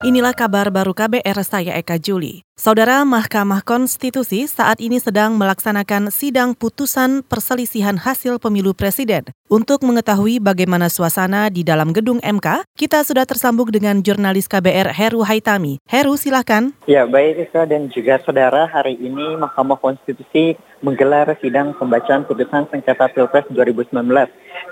Inilah kabar baru KBR saya Eka Juli. Saudara Mahkamah Konstitusi saat ini sedang melaksanakan sidang putusan perselisihan hasil pemilu presiden. Untuk mengetahui bagaimana suasana di dalam gedung MK, kita sudah tersambung dengan jurnalis KBR Heru Haitami. Heru, silahkan. Ya, baik Eka dan juga saudara, hari ini Mahkamah Konstitusi menggelar sidang pembacaan putusan sengketa Pilpres 2019.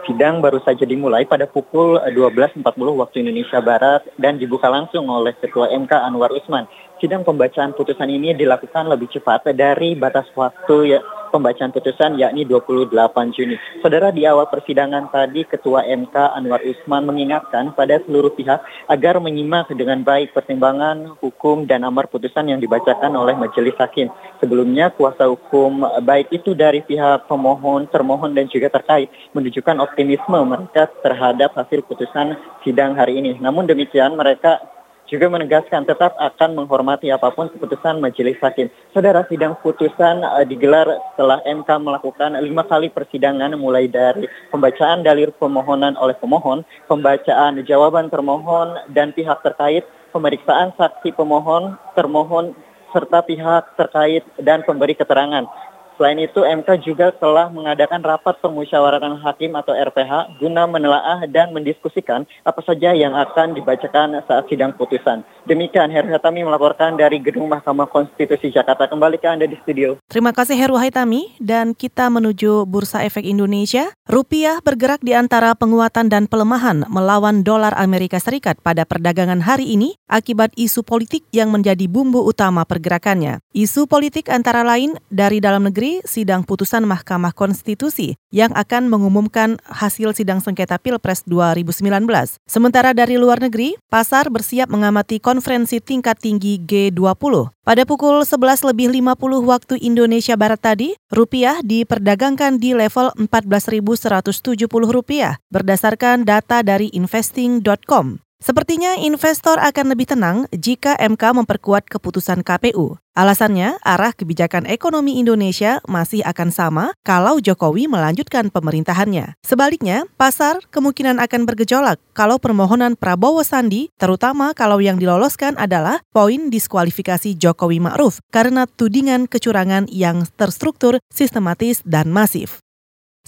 Sidang baru saja dimulai pada pukul 12.40 waktu Indonesia Barat dan dibuka langsung oleh Ketua MK Anwar Usman. Sidang pembacaan putusan ini dilakukan lebih cepat dari batas waktu ya, pembacaan putusan yakni 28 Juni. Saudara di awal persidangan tadi Ketua MK Anwar Usman mengingatkan pada seluruh pihak agar menyimak dengan baik pertimbangan hukum dan amar putusan yang dibacakan oleh majelis hakim. Sebelumnya kuasa hukum baik itu dari pihak pemohon, termohon dan juga terkait menunjukkan optimisme mereka terhadap hasil putusan sidang hari ini. Namun demikian mereka juga menegaskan tetap akan menghormati apa pun keputusan majelis hakim. Saudara sidang putusan uh, digelar setelah MK melakukan lima kali persidangan mulai dari pembacaan dalil pemohonan oleh pemohon, pembacaan jawaban termohon dan pihak terkait, pemeriksaan saksi pemohon, termohon serta pihak terkait dan pemberi keterangan. Selain itu, MK juga telah mengadakan rapat permusyawaratan hakim atau RPH guna menelaah dan mendiskusikan apa saja yang akan dibacakan saat sidang putusan. Demikian, Heru Haitami melaporkan dari Gedung Mahkamah Konstitusi Jakarta. Kembali ke Anda di studio. Terima kasih Heru Haitami dan kita menuju Bursa Efek Indonesia. Rupiah bergerak di antara penguatan dan pelemahan melawan dolar Amerika Serikat pada perdagangan hari ini akibat isu politik yang menjadi bumbu utama pergerakannya. Isu politik antara lain dari dalam negeri sidang putusan Mahkamah Konstitusi yang akan mengumumkan hasil sidang sengketa Pilpres 2019. Sementara dari luar negeri, pasar bersiap mengamati konferensi tingkat tinggi G20. Pada pukul 11 lebih 50 waktu Indonesia Barat tadi, rupiah diperdagangkan di level 14.170 rupiah berdasarkan data dari investing.com. Sepertinya investor akan lebih tenang jika MK memperkuat keputusan KPU. Alasannya, arah kebijakan ekonomi Indonesia masih akan sama kalau Jokowi melanjutkan pemerintahannya. Sebaliknya, pasar kemungkinan akan bergejolak kalau permohonan Prabowo Sandi, terutama kalau yang diloloskan adalah poin diskualifikasi Jokowi Ma'ruf karena tudingan kecurangan yang terstruktur, sistematis, dan masif.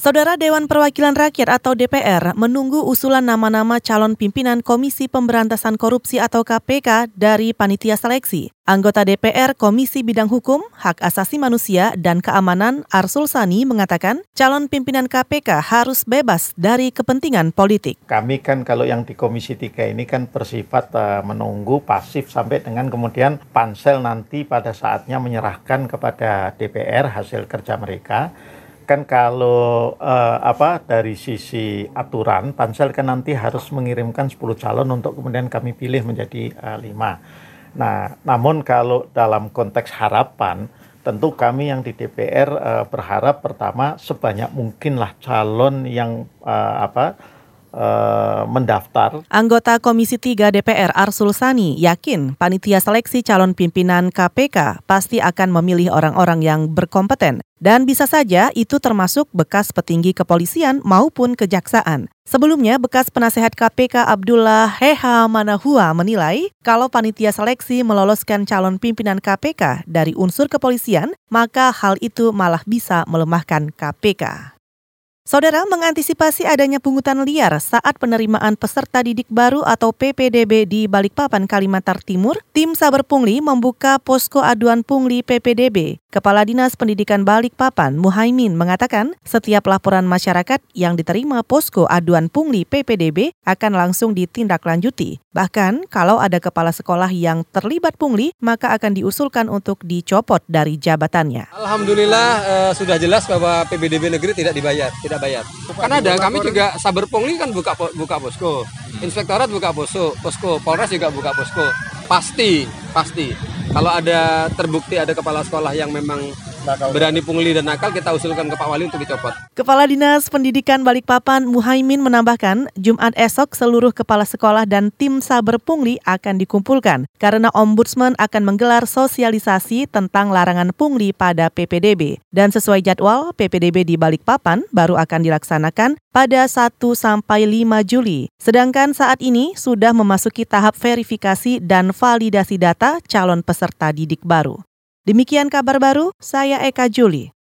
Saudara Dewan Perwakilan Rakyat atau DPR menunggu usulan nama-nama calon pimpinan Komisi Pemberantasan Korupsi atau KPK dari panitia seleksi. Anggota DPR Komisi Bidang Hukum, Hak Asasi Manusia, dan Keamanan Arsul Sani mengatakan calon pimpinan KPK harus bebas dari kepentingan politik. Kami kan kalau yang di Komisi 3 ini kan bersifat uh, menunggu pasif sampai dengan kemudian pansel nanti pada saatnya menyerahkan kepada DPR hasil kerja mereka kan kalau uh, apa dari sisi aturan pansel kan nanti harus mengirimkan 10 calon untuk kemudian kami pilih menjadi uh, lima. Nah, namun kalau dalam konteks harapan tentu kami yang di DPR uh, berharap pertama sebanyak mungkinlah calon yang uh, apa mendaftar. Anggota Komisi 3 DPR Arsul Sani yakin panitia seleksi calon pimpinan KPK pasti akan memilih orang-orang yang berkompeten dan bisa saja itu termasuk bekas petinggi kepolisian maupun kejaksaan. Sebelumnya, bekas penasehat KPK Abdullah Heha Manahua menilai kalau panitia seleksi meloloskan calon pimpinan KPK dari unsur kepolisian, maka hal itu malah bisa melemahkan KPK. Saudara mengantisipasi adanya pungutan liar saat penerimaan peserta didik baru atau PPDB di Balikpapan, Kalimantan Timur, tim Saber Pungli membuka posko aduan pungli PPDB. Kepala Dinas Pendidikan Balikpapan, Muhaimin, mengatakan setiap laporan masyarakat yang diterima posko aduan pungli PPDB akan langsung ditindaklanjuti. Bahkan kalau ada kepala sekolah yang terlibat pungli, maka akan diusulkan untuk dicopot dari jabatannya. Alhamdulillah eh, sudah jelas bahwa PPDB negeri tidak dibayar, tidak bayar. Kan ada, kami juga saber pungli kan buka buka posko, inspektorat buka posko, posko, Polres juga buka posko. Pasti, pasti. Kalau ada terbukti ada kepala sekolah yang memang berani pungli dan nakal kita usulkan ke Pak Wali untuk dicopot. Kepala Dinas Pendidikan Balikpapan Muhaimin menambahkan, Jumat esok seluruh kepala sekolah dan tim saber pungli akan dikumpulkan karena Ombudsman akan menggelar sosialisasi tentang larangan pungli pada PPDB. Dan sesuai jadwal, PPDB di Balikpapan baru akan dilaksanakan pada 1 sampai 5 Juli. Sedangkan saat ini sudah memasuki tahap verifikasi dan validasi data calon peserta didik baru. Demikian kabar baru, saya Eka Juli.